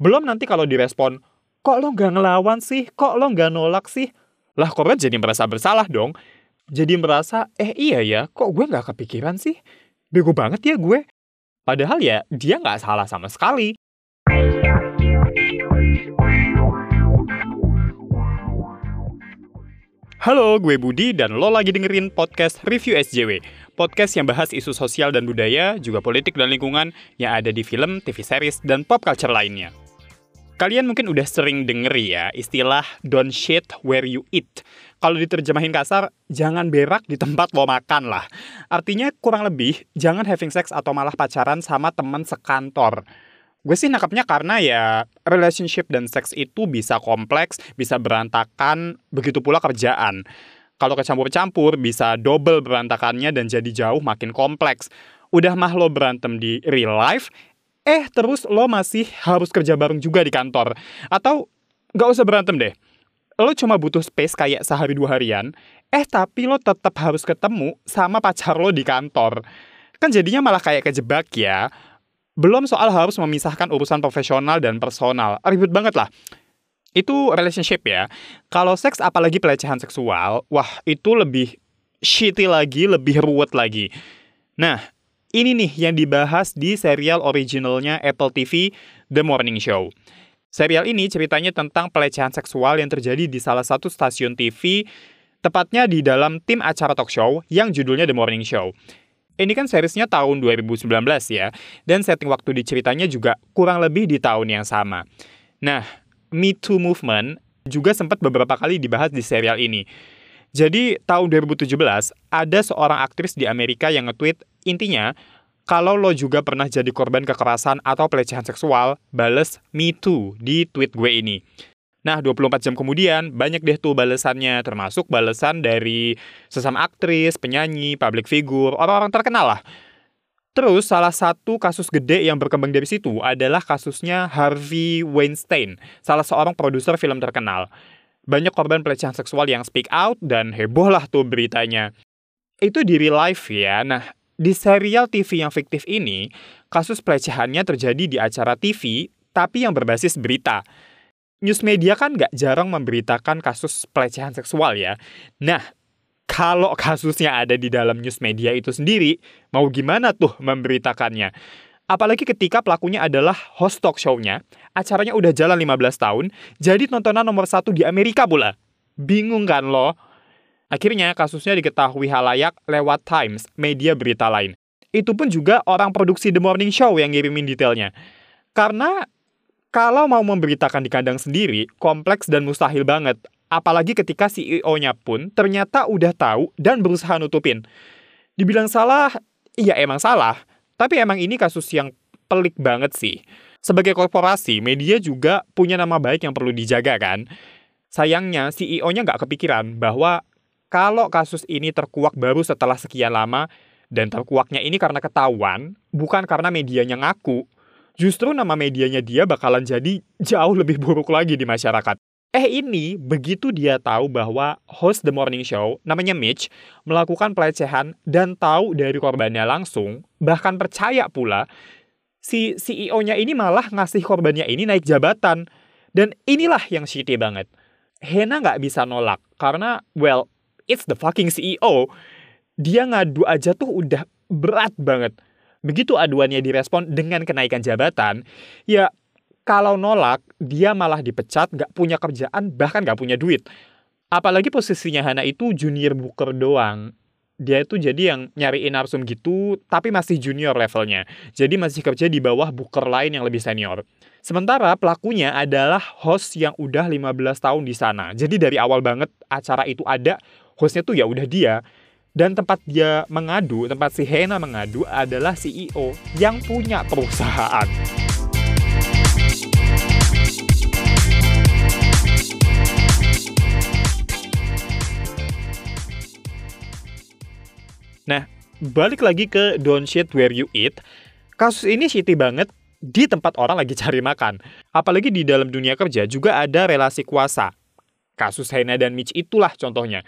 Belum nanti kalau direspon, kok lo nggak ngelawan sih? Kok lo nggak nolak sih? Lah korban jadi merasa bersalah dong. Jadi merasa, eh iya ya, kok gue nggak kepikiran sih? Bego banget ya gue. Padahal ya, dia nggak salah sama sekali. Halo, gue Budi dan lo lagi dengerin podcast Review SJW. Podcast yang bahas isu sosial dan budaya, juga politik dan lingkungan yang ada di film, TV series, dan pop culture lainnya. Kalian mungkin udah sering denger ya istilah don't shit where you eat. Kalau diterjemahin kasar, jangan berak di tempat lo makan lah. Artinya kurang lebih, jangan having sex atau malah pacaran sama teman sekantor. Gue sih nangkapnya karena ya relationship dan seks itu bisa kompleks, bisa berantakan, begitu pula kerjaan. Kalau kecampur-campur bisa double berantakannya dan jadi jauh makin kompleks. Udah mah lo berantem di real life, eh terus lo masih harus kerja bareng juga di kantor. Atau gak usah berantem deh. Lo cuma butuh space kayak sehari dua harian, eh tapi lo tetap harus ketemu sama pacar lo di kantor. Kan jadinya malah kayak kejebak ya belum soal harus memisahkan urusan profesional dan personal. Ribet banget lah. Itu relationship ya. Kalau seks apalagi pelecehan seksual, wah itu lebih shitty lagi, lebih ruwet lagi. Nah, ini nih yang dibahas di serial originalnya Apple TV, The Morning Show. Serial ini ceritanya tentang pelecehan seksual yang terjadi di salah satu stasiun TV, tepatnya di dalam tim acara talk show yang judulnya The Morning Show. Ini kan seriesnya tahun 2019 ya, dan setting waktu diceritanya juga kurang lebih di tahun yang sama. Nah, Me Too Movement juga sempat beberapa kali dibahas di serial ini. Jadi, tahun 2017, ada seorang aktris di Amerika yang nge-tweet, intinya, kalau lo juga pernah jadi korban kekerasan atau pelecehan seksual, bales Me Too di tweet gue ini. Nah, 24 jam kemudian, banyak deh tuh balasannya, termasuk balasan dari sesama aktris, penyanyi, public figure, orang-orang terkenal lah. Terus, salah satu kasus gede yang berkembang dari situ adalah kasusnya Harvey Weinstein, salah seorang produser film terkenal. Banyak korban pelecehan seksual yang speak out dan heboh lah tuh beritanya. Itu di real life ya. Nah, di serial TV yang fiktif ini, kasus pelecehannya terjadi di acara TV, tapi yang berbasis berita news media kan nggak jarang memberitakan kasus pelecehan seksual ya. Nah, kalau kasusnya ada di dalam news media itu sendiri, mau gimana tuh memberitakannya? Apalagi ketika pelakunya adalah host talk show-nya, acaranya udah jalan 15 tahun, jadi tontonan nomor satu di Amerika pula. Bingung kan lo? Akhirnya kasusnya diketahui halayak lewat Times, media berita lain. Itu pun juga orang produksi The Morning Show yang ngirimin detailnya. Karena kalau mau memberitakan di kandang sendiri, kompleks dan mustahil banget. Apalagi ketika CEO-nya pun ternyata udah tahu dan berusaha nutupin. Dibilang salah, iya emang salah. Tapi emang ini kasus yang pelik banget sih. Sebagai korporasi, media juga punya nama baik yang perlu dijaga kan. Sayangnya, CEO-nya nggak kepikiran bahwa kalau kasus ini terkuak baru setelah sekian lama, dan terkuaknya ini karena ketahuan, bukan karena medianya ngaku, justru nama medianya dia bakalan jadi jauh lebih buruk lagi di masyarakat. Eh ini, begitu dia tahu bahwa host The Morning Show, namanya Mitch, melakukan pelecehan dan tahu dari korbannya langsung, bahkan percaya pula, si CEO-nya ini malah ngasih korbannya ini naik jabatan. Dan inilah yang shitty banget. Hena nggak bisa nolak, karena, well, it's the fucking CEO. Dia ngadu aja tuh udah berat banget. Begitu aduannya direspon dengan kenaikan jabatan, ya kalau nolak, dia malah dipecat, gak punya kerjaan, bahkan gak punya duit. Apalagi posisinya Hana itu junior booker doang. Dia itu jadi yang nyariin narsum gitu, tapi masih junior levelnya. Jadi masih kerja di bawah booker lain yang lebih senior. Sementara pelakunya adalah host yang udah 15 tahun di sana. Jadi dari awal banget acara itu ada, hostnya tuh ya udah dia. Dan tempat dia mengadu, tempat si Hena mengadu adalah CEO yang punya perusahaan. Nah, balik lagi ke Don't Shit Where You Eat. Kasus ini shitty banget di tempat orang lagi cari makan. Apalagi di dalam dunia kerja juga ada relasi kuasa. Kasus Hena dan Mitch itulah contohnya.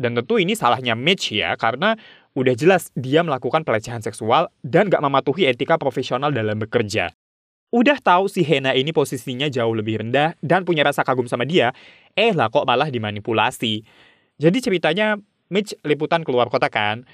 Dan tentu ini salahnya Mitch ya, karena udah jelas dia melakukan pelecehan seksual dan gak mematuhi etika profesional dalam bekerja. Udah tahu si Hena ini posisinya jauh lebih rendah dan punya rasa kagum sama dia, eh lah kok malah dimanipulasi. Jadi ceritanya Mitch liputan keluar kota kan.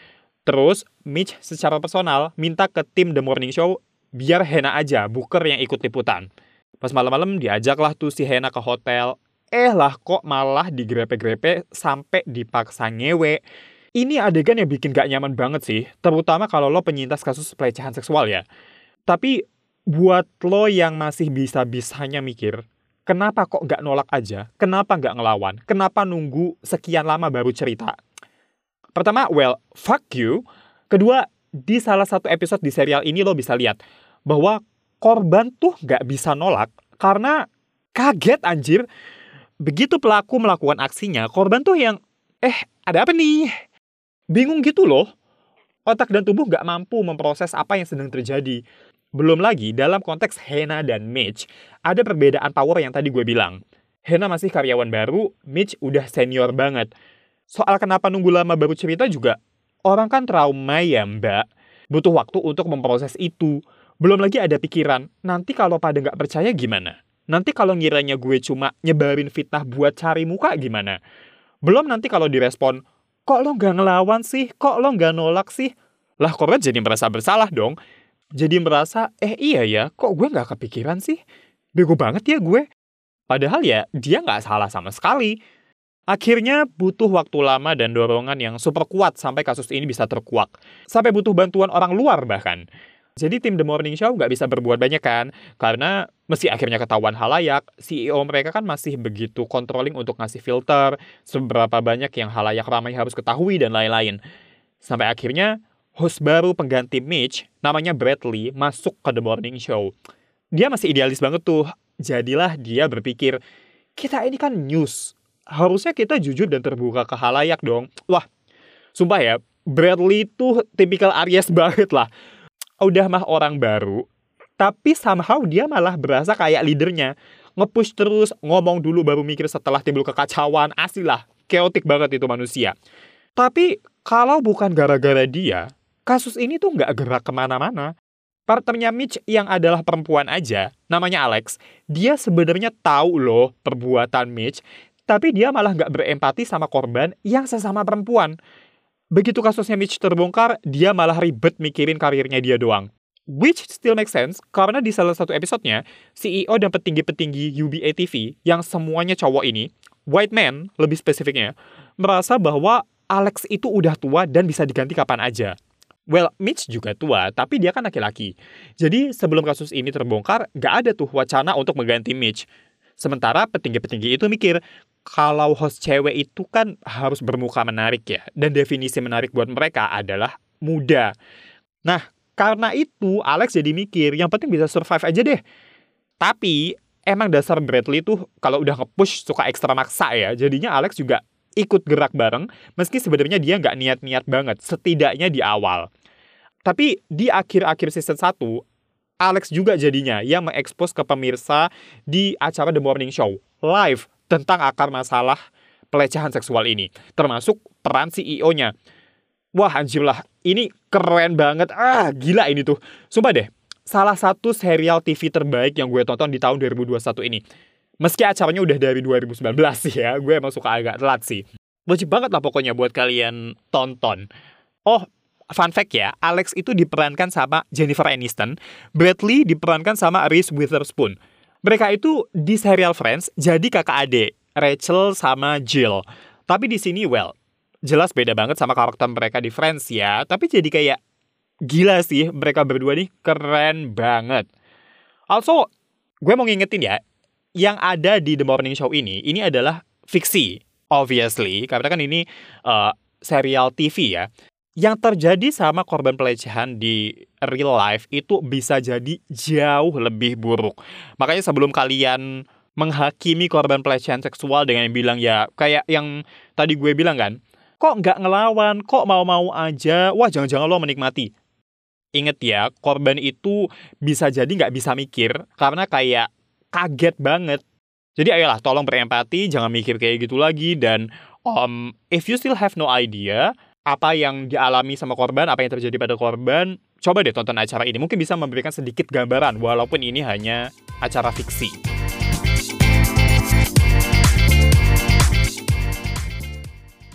Terus Mitch secara personal minta ke tim The Morning Show biar Hena aja Booker yang ikut liputan. Pas malam-malam diajaklah tuh si Hena ke hotel. Eh lah kok malah digrepe-grepe sampai dipaksa ngewe. Ini adegan yang bikin gak nyaman banget sih, terutama kalau lo penyintas kasus pelecehan seksual ya. Tapi buat lo yang masih bisa-bisanya mikir, kenapa kok nggak nolak aja? Kenapa nggak ngelawan? Kenapa nunggu sekian lama baru cerita? Pertama, well, fuck you. Kedua, di salah satu episode di serial ini lo bisa lihat bahwa korban tuh nggak bisa nolak karena kaget anjir. Begitu pelaku melakukan aksinya, korban tuh yang, eh ada apa nih? Bingung gitu loh. Otak dan tubuh nggak mampu memproses apa yang sedang terjadi. Belum lagi dalam konteks Hena dan Mitch, ada perbedaan power yang tadi gue bilang. Hena masih karyawan baru, Mitch udah senior banget. Soal kenapa nunggu lama baru cerita juga, orang kan trauma ya mbak. Butuh waktu untuk memproses itu. Belum lagi ada pikiran, nanti kalau pada nggak percaya gimana? Nanti kalau ngiranya gue cuma nyebarin fitnah buat cari muka gimana? Belum nanti kalau direspon, kok lo nggak ngelawan sih? Kok lo nggak nolak sih? Lah korban jadi merasa bersalah dong jadi merasa, eh iya ya, kok gue nggak kepikiran sih? Bego banget ya gue. Padahal ya, dia nggak salah sama sekali. Akhirnya butuh waktu lama dan dorongan yang super kuat sampai kasus ini bisa terkuak. Sampai butuh bantuan orang luar bahkan. Jadi tim The Morning Show nggak bisa berbuat banyak kan, karena meski akhirnya ketahuan halayak, CEO mereka kan masih begitu controlling untuk ngasih filter, seberapa banyak yang halayak ramai harus ketahui dan lain-lain. Sampai akhirnya host baru pengganti Mitch, namanya Bradley, masuk ke The Morning Show. Dia masih idealis banget tuh. Jadilah dia berpikir, kita ini kan news. Harusnya kita jujur dan terbuka ke halayak dong. Wah, sumpah ya, Bradley tuh tipikal Aries banget lah. Udah mah orang baru, tapi somehow dia malah berasa kayak leadernya. Ngepush terus, ngomong dulu baru mikir setelah timbul kekacauan. Asli lah, chaotic banget itu manusia. Tapi kalau bukan gara-gara dia, kasus ini tuh nggak gerak ke mana-mana. Partnernya Mitch yang adalah perempuan aja, namanya Alex, dia sebenarnya tahu loh perbuatan Mitch, tapi dia malah nggak berempati sama korban yang sesama perempuan. Begitu kasusnya Mitch terbongkar, dia malah ribet mikirin karirnya dia doang. Which still makes sense, karena di salah satu episodenya, CEO dan petinggi-petinggi UBA TV yang semuanya cowok ini, white man lebih spesifiknya, merasa bahwa Alex itu udah tua dan bisa diganti kapan aja. Well, Mitch juga tua, tapi dia kan laki-laki. Jadi sebelum kasus ini terbongkar, gak ada tuh wacana untuk mengganti Mitch. Sementara petinggi-petinggi itu mikir, kalau host cewek itu kan harus bermuka menarik ya. Dan definisi menarik buat mereka adalah muda. Nah, karena itu Alex jadi mikir, yang penting bisa survive aja deh. Tapi emang dasar Bradley tuh kalau udah nge-push suka ekstra maksa ya. Jadinya Alex juga ikut gerak bareng meski sebenarnya dia nggak niat-niat banget setidaknya di awal. Tapi di akhir-akhir season 1 Alex juga jadinya yang mengekspos ke pemirsa di acara The Morning Show live tentang akar masalah pelecehan seksual ini, termasuk peran CEO-nya. Wah anjir lah, ini keren banget. Ah, gila ini tuh. Sumpah deh, salah satu serial TV terbaik yang gue tonton di tahun 2021 ini. Meski acaranya udah dari 2019 sih ya, gue emang suka agak telat sih. Wajib banget lah pokoknya buat kalian tonton. Oh, fun fact ya, Alex itu diperankan sama Jennifer Aniston, Bradley diperankan sama Reese Witherspoon. Mereka itu di serial Friends jadi kakak adik, Rachel sama Jill. Tapi di sini, well, jelas beda banget sama karakter mereka di Friends ya, tapi jadi kayak gila sih mereka berdua nih keren banget. Also, gue mau ngingetin ya, yang ada di The Morning Show ini, ini adalah fiksi, obviously, karena kan ini uh, serial TV ya. Yang terjadi sama korban pelecehan di real life itu bisa jadi jauh lebih buruk. Makanya sebelum kalian menghakimi korban pelecehan seksual dengan yang bilang ya kayak yang tadi gue bilang kan, kok nggak ngelawan, kok mau-mau aja, wah jangan-jangan lo menikmati. Ingat ya, korban itu bisa jadi nggak bisa mikir karena kayak kaget banget. Jadi ayolah tolong berempati, jangan mikir kayak gitu lagi dan um, if you still have no idea apa yang dialami sama korban, apa yang terjadi pada korban, coba deh tonton acara ini. Mungkin bisa memberikan sedikit gambaran, walaupun ini hanya acara fiksi.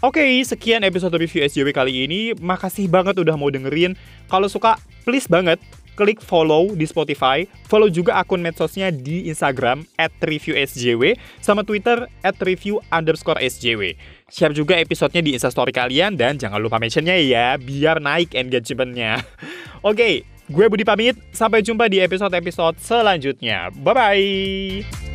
Oke, okay, sekian episode review SJW kali ini. Makasih banget udah mau dengerin. Kalau suka, please banget klik follow di Spotify, follow juga akun medsosnya di Instagram at reviewsjw, sama Twitter at review underscore. Share juga episodenya di instastory kalian, dan jangan lupa mentionnya ya, biar naik engagementnya. Oke, gue Budi pamit, sampai jumpa di episode-episode selanjutnya. Bye-bye!